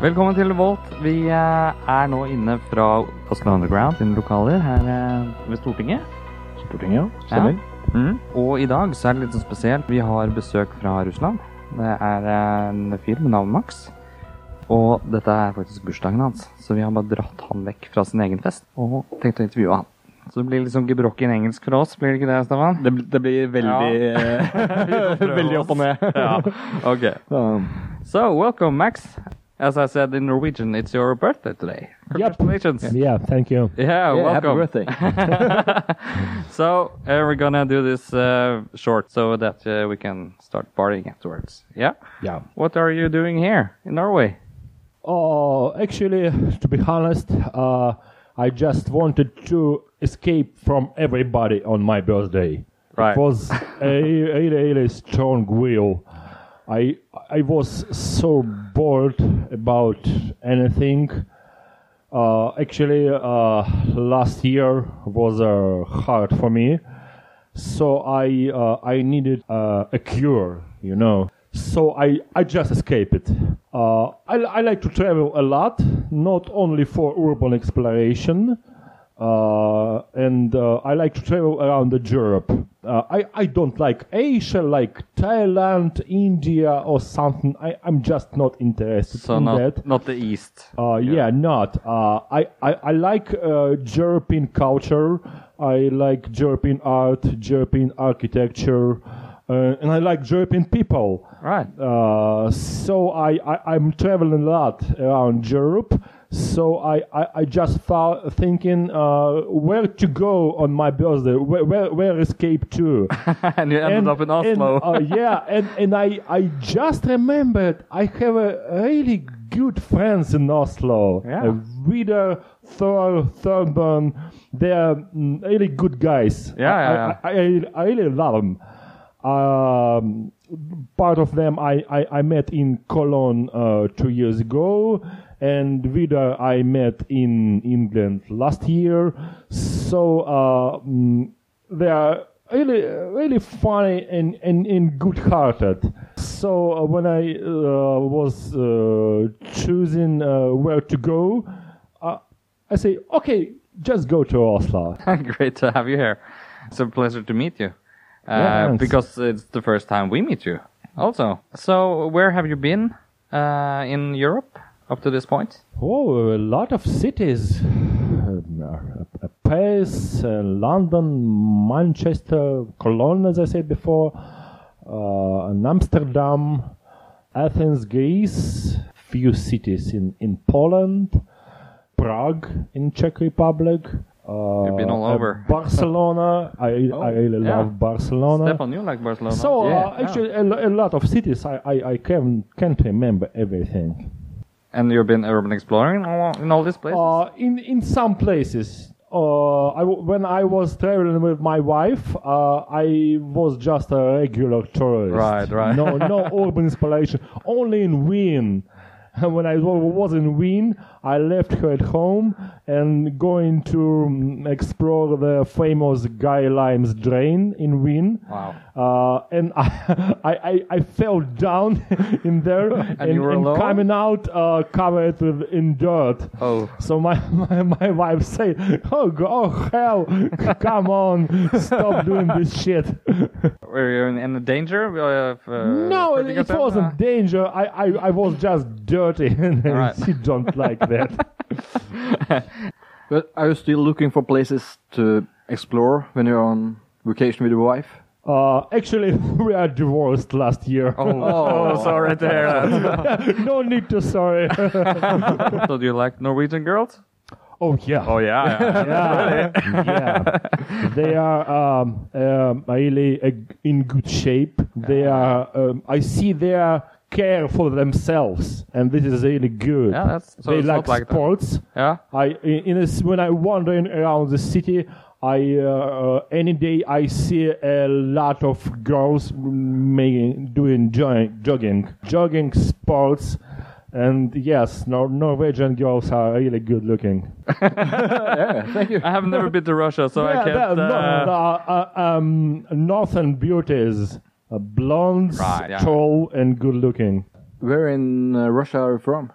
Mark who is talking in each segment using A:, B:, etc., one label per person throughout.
A: Velkommen til Volt. Vi eh, er nå inne fra Oslo Underground sine lokaler her eh, ved Stortinget.
B: Stortinget, ja. Stemmer.
A: Mm. Og i dag så er det litt sånn spesielt. Vi har besøk fra Russland. Det er eh, en fyr med navn Max. Og dette er faktisk bursdagen hans, så vi har bare dratt han vekk fra sin egen fest og tenkt å intervjue han. Så det blir sånn gebrokken engelsk for oss, blir det ikke det, Stefan?
B: Det, det blir veldig ja. Veldig opp og ned.
A: ja. Ok. So, welcome, Max. As I said in Norwegian, it's your birthday today. Congratulations.
C: Yeah, thank you.
A: Yeah,
B: yeah, happy
A: welcome.
B: birthday.
A: so, uh, we're gonna do this uh, short so that uh, we can start partying afterwards. Yeah?
C: Yeah.
A: What are you doing here in Norway?
C: Oh, actually, to be honest, uh, I just wanted to escape from everybody on my birthday.
A: Right.
C: It was a really, really strong will. I I was so bored about anything. Uh, actually, uh, last year was uh, hard for me, so I uh, I needed uh, a cure, you know. So I, I just escaped it. Uh, I, I like to travel a lot, not only for urban exploration, uh, and uh, I like to travel around the Europe. Uh, I, I don't like Asia, like Thailand, India, or something. I, I'm just not interested
A: So,
C: in
A: not,
C: that.
A: not the East.
C: Uh, yeah. not. Uh, I, I, I like uh, European culture. I like European art, European architecture, uh, and I like European people.
A: Right.
C: Uh, so I, I, I'm traveling a lot around Europe. So I, I, I just thought thinking uh, where to go on my birthday, where, where, where escape to.
A: and you ended up in Oslo.
C: And, uh, yeah, and, and I, I just remembered I have a really good friends in Oslo.
A: Yeah.
C: Uh, Vida, Thor, Thorburn. They're mm, really good guys.
A: Yeah,
C: I,
A: yeah,
C: I, I, I really love them. Um, part of them I, I, I met in Cologne uh, two years ago, and Vida I met in England last year. So uh, mm, they are really really funny and, and, and good hearted. So uh, when I uh, was uh, choosing uh, where to go, uh, I say, okay, just go to Oslo.
A: Great to have you here. It's a pleasure to meet you. Uh,
C: Yeah,
A: because it's the first time we meet you, also. So, where have you been uh, in Europe up to this point?
C: Oh, a lot of cities. Uh, Paris, uh, London, Manchester, Cologne, as I said before, uh, Amsterdam, Athens, Greece, few cities in, in Poland, Prague in Czech Republic. Uh,
A: You've been all
C: uh,
A: over.
C: Barcelona. I, I really
A: yeah.
C: love Barcelona.
A: Stefan, you like Barcelona?
C: So
A: Yeah,
C: uh,
A: yeah.
C: actually, a, a lot of cities. I, I, I can, can't remember everything.
A: And you've been urban exploring all, in all these places?
C: Uh, in in some places, uh, I w- when I was traveling with my wife, uh, I was just a regular tourist.
A: Right, right.
C: No, no urban exploration. Only in Wien. And when I was in Wien, I left her at home and going to mm, explore the famous Guy Limes drain in Wien.
A: Wow.
C: Uh, and I, I, I, fell down in there and,
A: you were
C: and
A: alone?
C: coming out uh, covered with in dirt.
A: Oh.
C: So my, my, my wife said, "Oh, go, oh hell, come on, stop doing this shit."
A: Were you in, in danger? Of, uh,
C: no, it, it wasn't danger. I, I, I was just dirty, and
A: Alright.
C: she don't like that.
B: but are you still looking for places to explore when you're on vacation with your wife?
C: Uh, actually, we are divorced last year.
A: Oh, sorry to hear that.
C: no need to sorry.
A: so, do you like Norwegian girls?
C: oh yeah.
A: Oh, yeah. yeah.
C: yeah, yeah. They are um, um, really uh, in good shape. They are. Um, I see their care for themselves, and this is really good.
A: Yeah, that's- so
C: they like
A: like that.
C: sports.
A: yeah.
C: I in, in a when I wandering around the city, I uh, any day I see a lot of girls making doing jo- jogging, jogging sports, and yes, Nor- Norwegian girls are really good looking.
B: yeah, thank you.
A: I have never been to Russia, so I can't. uh,
C: no, uh, uh, um, northern beauties, uh, blondes,
A: Right, yeah.
C: tall and good looking.
B: Where in uh, Russia are you from?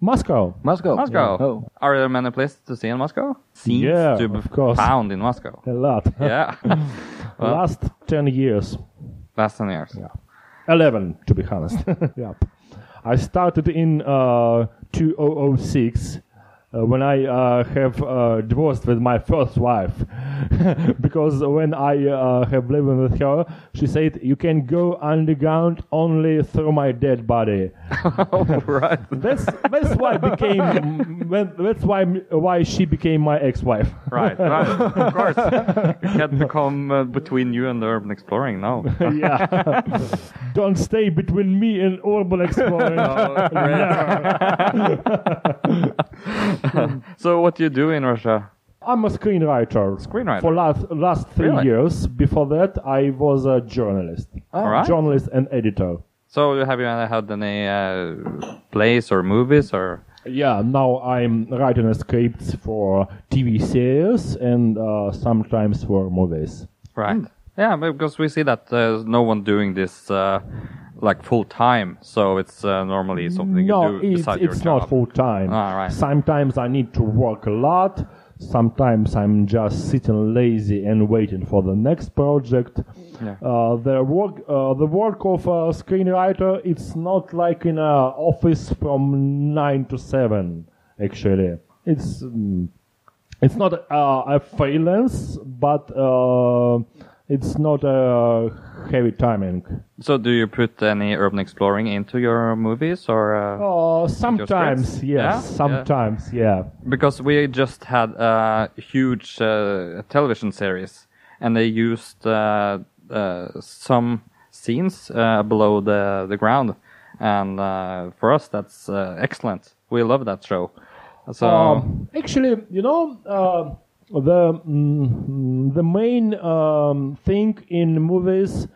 C: Moscow.
B: Moscow.
A: Moscow.
B: Oh.
A: Are there many places to see in Moscow? Scenes
C: Yeah,
A: to be
C: of course.
A: found in Moscow.
C: A lot.
A: Yeah. Well-
C: Last 10 years.
A: Last 10 years.
C: Yeah. 11, to be honest. yep. I started in uh, 2006 uh, when I uh, have uh, divorced with my first wife. because when I uh, have lived with her, she said, You can go underground only through my dead body.
A: right.
C: That's that's why became that's why why she became my ex-wife.
A: Right, right. Of course. You can't become uh, between you and the urban exploring now.
C: yeah. Don't stay between me and urban exploring.
A: so, what do you do in Russia?
C: I'm a screenwriter.
A: Screenwriter.
C: For last last three
A: Really?
C: years. Before that, I was a journalist.
A: All right.
C: Journalist and editor.
A: So, have you had any uh, plays or movies or?
C: Yeah, now I'm writing scripts for TV series and uh, sometimes for movies.
A: Right. Yeah, but because we see that there's no one doing this uh, like full time, so it's uh, normally something
C: no,
A: you do
C: it's,
A: beside your job.
C: No, it's not full time.
A: Ah, right.
C: Sometimes I need to work a lot. Sometimes I'm just sitting lazy and waiting for the next project.
A: Yeah.
C: Uh, the work, uh, the work of a screenwriter, it's not like in an office from nine to seven. Actually, it's mm, it's not uh, a freelance, but uh, it's not a heavy timing.
A: So, do you put any urban exploring into your movies or? Uh,
C: Uh, sometimes, yes.
A: Yeah?
C: Sometimes, yeah.
A: Because we just had a huge uh, television series, and they used uh, uh, some scenes uh, below the the ground, and uh, for us that's uh, excellent. We love that show. So
C: Um, actually, you know, uh, the mm, the main um, thing in movies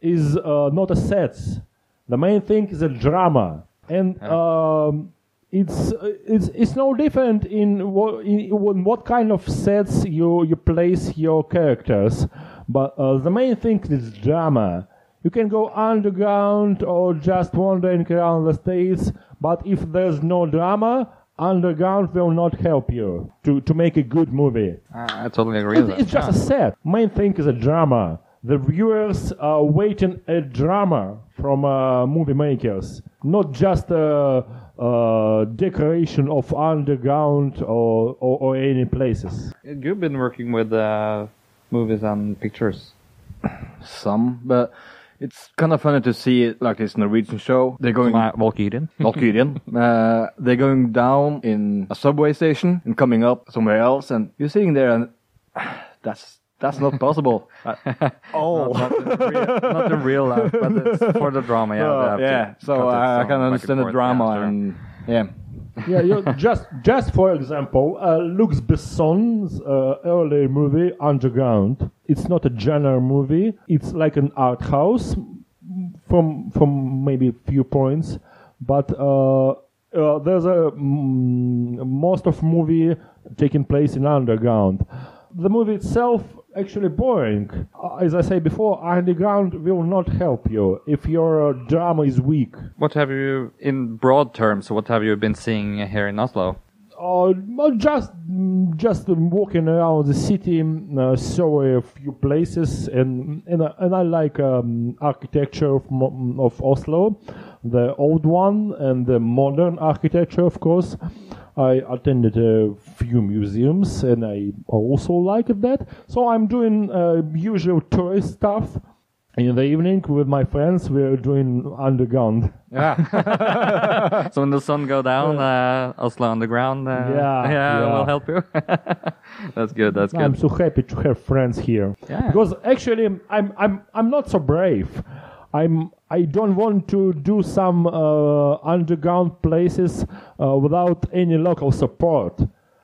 C: is uh, not a sets. The main thing is a drama, and um, it's it's it's no different in what in, in what kind of sets you you place your characters. But uh, the main thing is drama. You can go underground or just wandering around the states, but if there's no drama, underground will not help you to, to make a good movie.
A: I I totally agree with
C: It's,
A: that.
C: it's just a set. Main thing is a drama. The viewers are waiting a drama from uh, movie makers, not just a, a decoration of underground or, or, or any places.
A: You've been working with uh, movies and pictures.
B: Some, but it's kind of funny to see it like this Norwegian show. They're going
A: My Valkyrien.
B: Valkyrien. uh, they're going down in a subway station and coming up somewhere else, and you're sitting there, and that's that's not possible. Uh, oh,
A: not, in real, not real life, but it's for the drama. Yeah, to
B: yeah. So I, I can understand the drama, and yeah.
C: Yeah, you, just just for example, uh, Luc Besson's uh, early movie Underground. It's not a genre movie. It's like an art house from from maybe a few points, but uh, uh, there's a mm, most of movie taking place in underground. The movie itself actually boring. Uh, As I say before, underground will not help you if your uh, drama is weak.
A: What have you, in broad terms, what have you been seeing here in Oslo?
C: Uh, just mm, just walking around the city, mm, uh, saw a few places, and and, I- and I like um, architecture of, of Oslo, the old one and the modern architecture, of course. I attended a few museums, and I also liked that. So I'm doing uh, usual tourist stuff. In the evening with my friends, we're doing underground.
A: Yeah. so when the sun go down, uh, Oslo Underground, uh,
C: Yeah,
A: yeah,
C: yeah.
A: will help you. that's good. That's good.
C: I'm so happy to have friends here.
A: Yeah.
C: Because actually, I'm I'm I'm not so brave. I'm I don't want to do some uh, underground places uh, without any local support.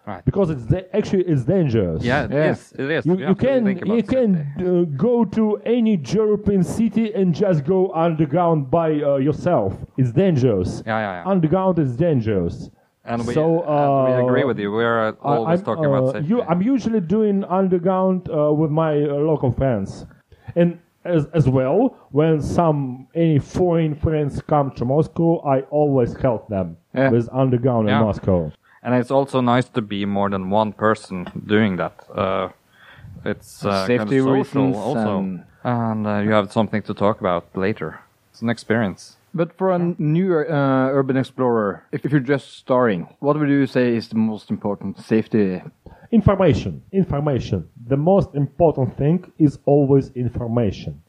A: Right.
C: Because it's actually it's dangerous.
A: Yeah, it
B: Yeah.
A: is. It is.
C: You,
A: You
C: you
A: have to
C: can you can uh, go to any European city and just go underground by uh, yourself. It's dangerous.
A: Yeah, yeah, yeah.
C: Underground is dangerous.
A: And we,
C: so,
A: and we agree
C: uh,
A: with you. We're uh, always
C: I'm,
A: talking
C: uh,
A: about safety.
C: You, I'm usually doing underground uh, with my uh, local friends, and as, as well, when some any foreign friends come to Moscow, I always help them
B: Yeah.
C: with underground
A: Yeah.
C: in Moscow.
A: And it's also nice to be more than one person doing that. Uh, it's uh,
B: Safety
A: kind of
B: reasons
A: also,
B: and-
A: and uh, you have something to talk about later. It's an experience.
B: But for a new uh, urban explorer, if, if you're just starting, what would you say is the most important safety?
C: Information. Information. The most important thing is always information.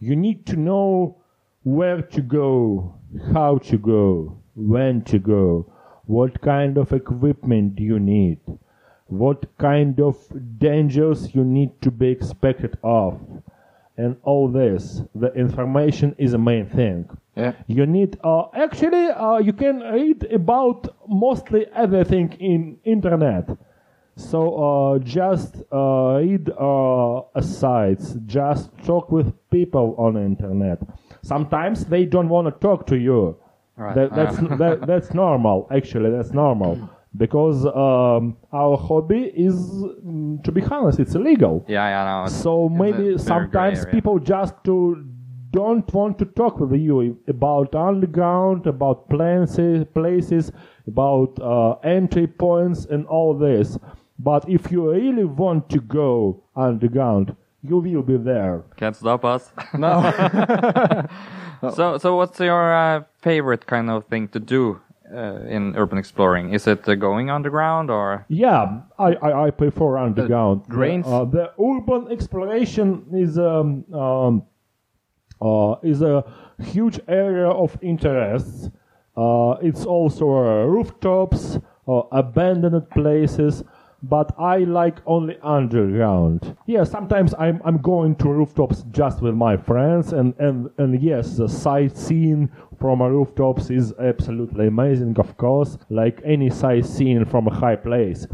C: You need to know where to go, how to go, when to go, what kind of equipment do you need, what kind of dangers you need to be expected of, and all this. The information is the main thing.
B: Yeah.
C: You need uh, actually uh, you can read about mostly everything in internet. So uh, just uh, read uh, sites, just talk with people on internet. Sometimes they don't want to talk to you.
A: Right.
C: That, that's that, that's normal. Actually, that's normal because um, our hobby is, mm, to be honest, it's illegal.
A: Yeah, yeah, no.
C: So
A: it's
C: maybe sometimes people just to don't want to talk with you about underground, about places, places, about uh, entry points, and all this. But if you really want to go underground, you will be there.
A: can't stop us.
B: No.
A: so, so what's your uh, favorite kind of thing to do uh, in urban exploring? Is it uh, going underground or?
C: Yeah, I, I, I prefer underground.
B: drains?
C: Uh, the urban exploration is um, um, uh, is a huge area of interest. Uh, it's also uh, rooftops, abandoned places, but I like only underground. Yeah, sometimes I'm I'm going to rooftops just with my friends, and and and yes, the sightseeing from a rooftops is absolutely amazing, of course, like any sightseeing from a high place.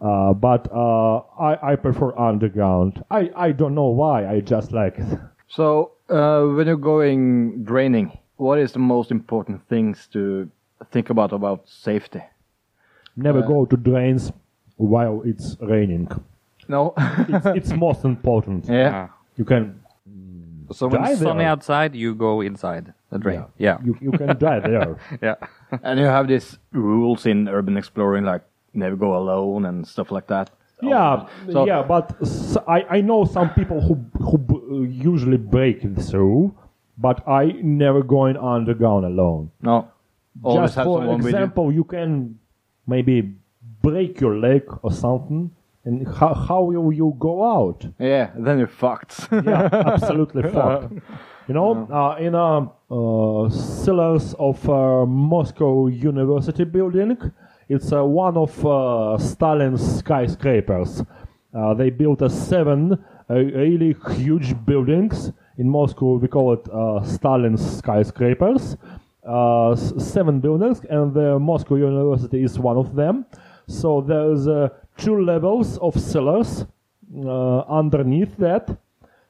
C: Uh, but uh, I I prefer underground. I I don't know why. I just like it.
B: so uh, when you're going draining, what is the most important things to think about about safety?
C: Never
B: Uh,
C: go to drains while it's raining.
B: No.
C: It's, it's most important.
B: yeah.
C: You can
A: so when
C: Die
A: it's sunny
C: there.
A: outside, you go inside the drain. Yeah.
C: you, you can die there.
A: Yeah.
B: And you have these rules in urban exploring, like never go alone and stuff like that.
C: Yeah,
B: So-
C: yeah, but s I I know some people who who b- uh, usually break through, but I never going underground alone.
B: No. Always
C: Just
B: have
C: for
B: someone with you.
C: example, you. can maybe break your leg or something, and how how will you go out?
B: Yeah, then you're fucked.
C: yeah, absolutely fucked. You know, uh, in a uh, cellars of uh, Moscow University building, it's uh, one of uh, Stalin's skyscrapers. Uh, they built a seven uh, really huge buildings in Moscow. We call it uh, Stalin's skyscrapers. Uh, seven buildings, and the Moscow University is one of them. So there's uh, two levels of cellars uh, underneath that.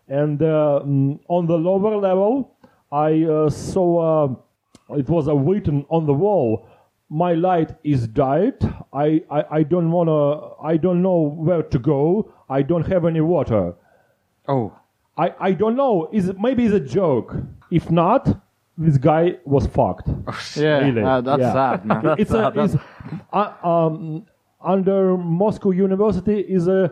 C: And uh, mm, on the lower level i uh, saw uh, it was uh, written on the wall my light is died. I i, I don't want to i don't know where to go. I don't have any water.
A: Oh.
C: i i don't know. Is it maybe it's a joke. If not this guy was fucked
B: yeah,
C: Really?
B: uh, that's
C: Yeah.
B: sad, man.
C: it's a it's, uh, um, under Moscow University is a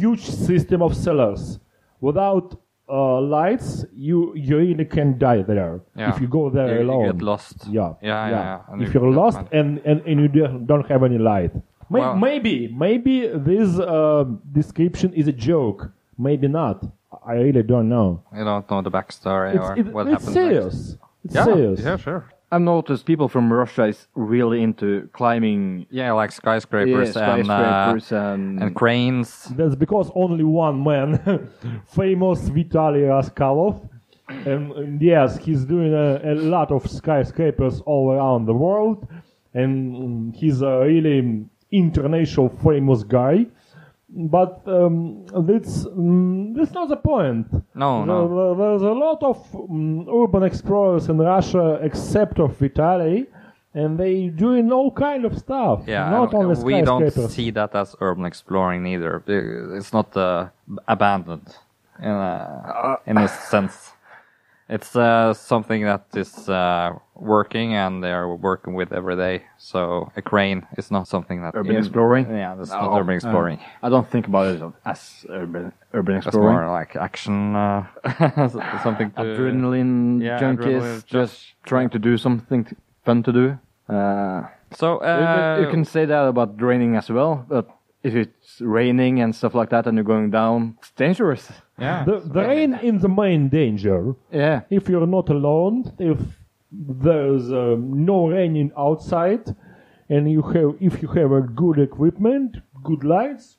C: huge system of cellars. Without uh, lights, you you really can die there
A: Yeah.
C: if you go there
A: You- you
C: alone.
A: get lost.
C: Yeah,
A: Yeah, yeah, yeah. And
C: If
A: you-
C: you're lost and, and, and you don't don't have any light, May-
A: Well-
C: maybe maybe this uh, description is a joke. Maybe not. I really don't know.
A: You don't know the backstory
C: It's,
A: or
C: it-
A: what
C: it's
A: happened
C: serious. It's.
A: Yeah,
C: serious.
A: yeah, sure.
B: I've noticed people from Russia is really into climbing
A: Yeah, like
B: yeah,
A: skyscrapers,
B: skyscrapers
A: and,
B: and,
A: uh, and cranes.
C: That's because only one man, famous Vitaly Raskalov, and, and yes, he's doing a, a lot of skyscrapers all around the world, and um, he's a really international famous guy. But um, that's um, that's not the point.
A: No,
C: There-
A: no.
C: there- There's a lot of um, urban explorers in Russia, except of Vitaly, and they doing all kind of stuff.
A: Yeah,
C: not
A: and
C: only
A: we don't see that as urban exploring either. It's not uh, abandoned. in a, in a sense. It's uh, something that is uh, working and they are working with every day. So a crane is not something that
B: Urban exploring?
A: Yeah, that's
B: Oh,
A: not urban
B: uh,
A: exploring.
B: I don't think about it as urban urban
A: That's
B: exploring.
A: more like action, uh, something to
B: adrenaline
A: yeah,
B: junkies
A: adrenaline
B: just trying to do something t- fun to do. Uh,
A: So
B: you-
A: uh,
B: you can say that about draining as well, but if it's raining and stuff like that and you're going down, it's dangerous.
A: yeah.
C: The, the rain is the main danger.
B: Yeah.
C: If you're not alone, if there's um, no raining outside, and you have if you have a good equipment, good lights,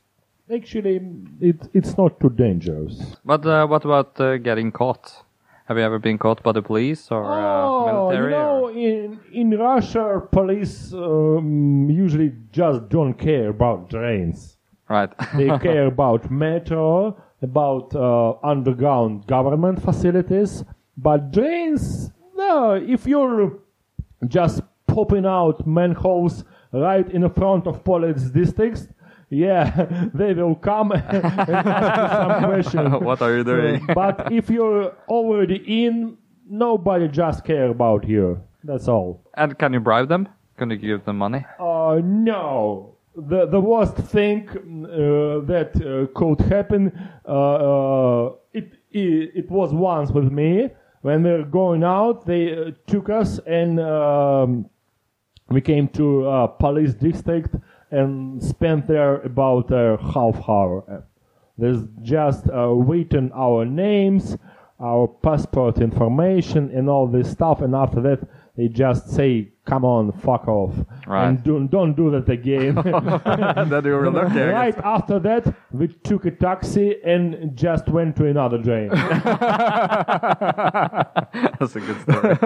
C: actually it it's not too dangerous.
A: But uh, what about uh, getting caught? Have you ever been caught by the police or uh,
C: Oh, you
A: military?
C: know,
A: or-
C: in in Russia, police um, usually just don't care about drains.
A: Right.
C: They care about metro, about uh, underground government facilities, but drains. No, if you're just popping out manholes right in the front of police districts, yeah, they will come and ask you some questions.
A: what are you doing?
C: but if you're already in, nobody just care about you. That's all.
A: and can you bribe them? Can you give them money?
C: Uh, no. The the worst thing uh, that uh, could happen, uh, uh, it, it it was once with me when we were going out. They uh, took us and um, we came to uh, police district and spent there about a half hour. There's just uh, written our names, our passport information, and all this stuff. And after that, they just say, "Come on, fuck off,"
A: Right.
C: and don't don't do that again.
A: that you were lucky.
C: Right after that, we took a taxi and just went to another drain.
A: That's a good story.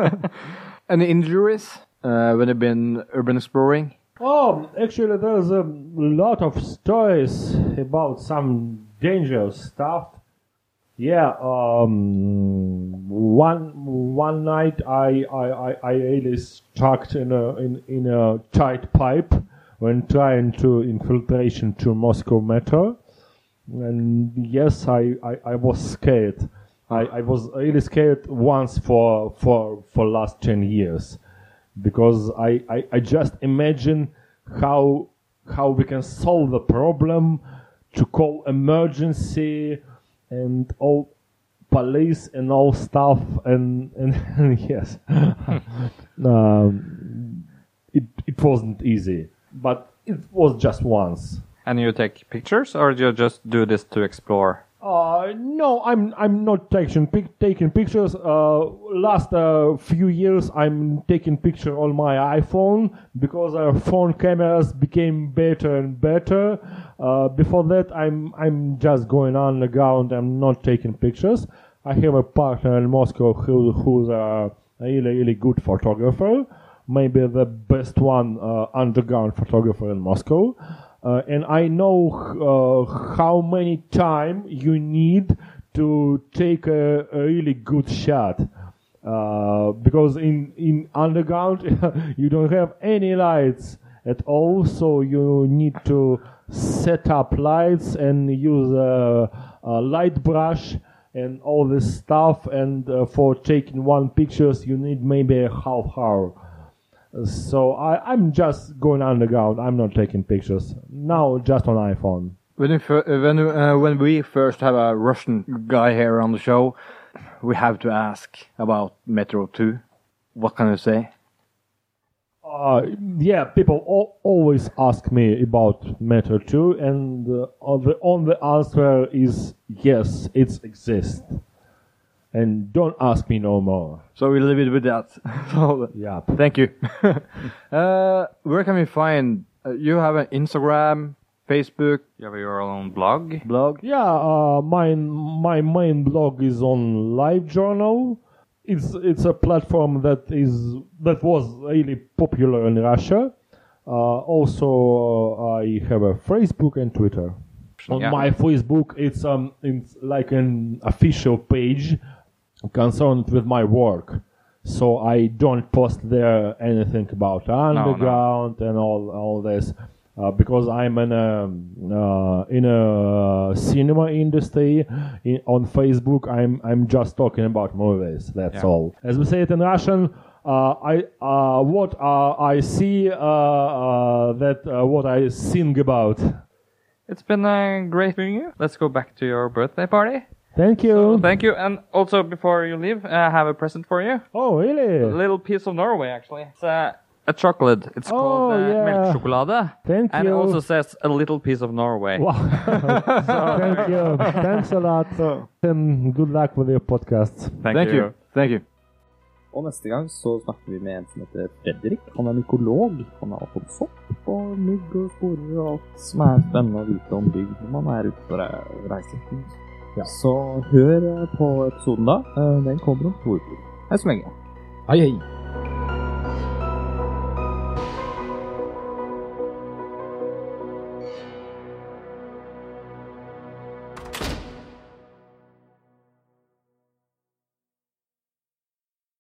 B: Any injuries uh, when you've been urban exploring?
C: Oh, actually, there's a lot of stories about some dangerous stuff. Yeah, um, one one night I I, I, I really stuck in a in, in a tight pipe when trying to infiltration to Moscow metro, and yes, I, I, I was scared. I, I was really scared once for for for last ten years because I, I, I just imagine how how we can solve the problem to call emergency and all police and all stuff and and, yes um, it it wasn't easy but it was just once
A: and you take pictures, or you just do this to explore?
C: Uh, no, I'm I'm not taking pic- taking pictures. Uh, last uh, few years, I'm taking picture on my iPhone because our phone cameras became better and better. Uh, before that, I'm I'm just going on the ground. I'm not taking pictures. I have a partner in Moscow who who's a really really good photographer, maybe the best one uh, underground photographer in Moscow. Uh, and I know uh, how many time you need to take a, a really good shot. Uh, because in, in underground you don't have any lights at all, so you need to set up lights and use a, a light brush and all this stuff. And uh, for taking one pictures, you need maybe a half hour. So I, I'm just going underground. I'm not taking pictures now. Just on iPhone.
B: When we, uh, when, uh, when we first have a Russian guy here on the show, we have to ask about Metro 2. What can you say?
C: Uh, yeah, people al- always ask me about Metro 2, and uh, the only answer is yes, it exists. And don't ask me no more.
B: So we leave it with that. so,
C: Yeah.
B: thank you. uh, where can we find? Uh, you have an Instagram, Facebook,
A: You have your own blog.
B: blog.
C: Yeah, uh, my my main blog is on LiveJournal. It's it's a platform that is that was really popular in Russia. Uh, also, uh, I have a Facebook and Twitter. On
A: Yeah.
C: my Facebook, it's um it's like an official page concerned with my work. So I don't post there anything about underground and all all this. uh, because I'm in a uh, in a cinema industry. In, on Facebook, I'm I'm just talking about movies. That's
A: Yeah.
C: all. As we say it in Russian. Uh, I uh, what uh, I see uh, uh, that uh, what I sing about.
A: It's been a great meeting you. Let's go back to your birthday party.
C: Thank you.
A: So thank you. And also, before you leave, I have a present for you.
C: oh, really?
A: A little piece of Norway, actually. It's uh, a chocolate. It's
C: Oh,
A: called uh,
C: yeah.
A: melkesjokolade.
C: Thank
A: and
C: you.
A: it also says a little piece of Norway.
C: Wow. Thank you. Thanks a lot. And good luck with your podcast.
B: Thank you. Thank you.
D: Og neste gang så snakker vi med en som heter Fredrik. Han er mykolog. Han har fått sopp og mygg og sporer og alt som er spennende å vite om bygd når man er ute på re- reise. Så hør på episoden da. Eh, Den kommer om to uker. Hei så lenge.
E: Hei, hei.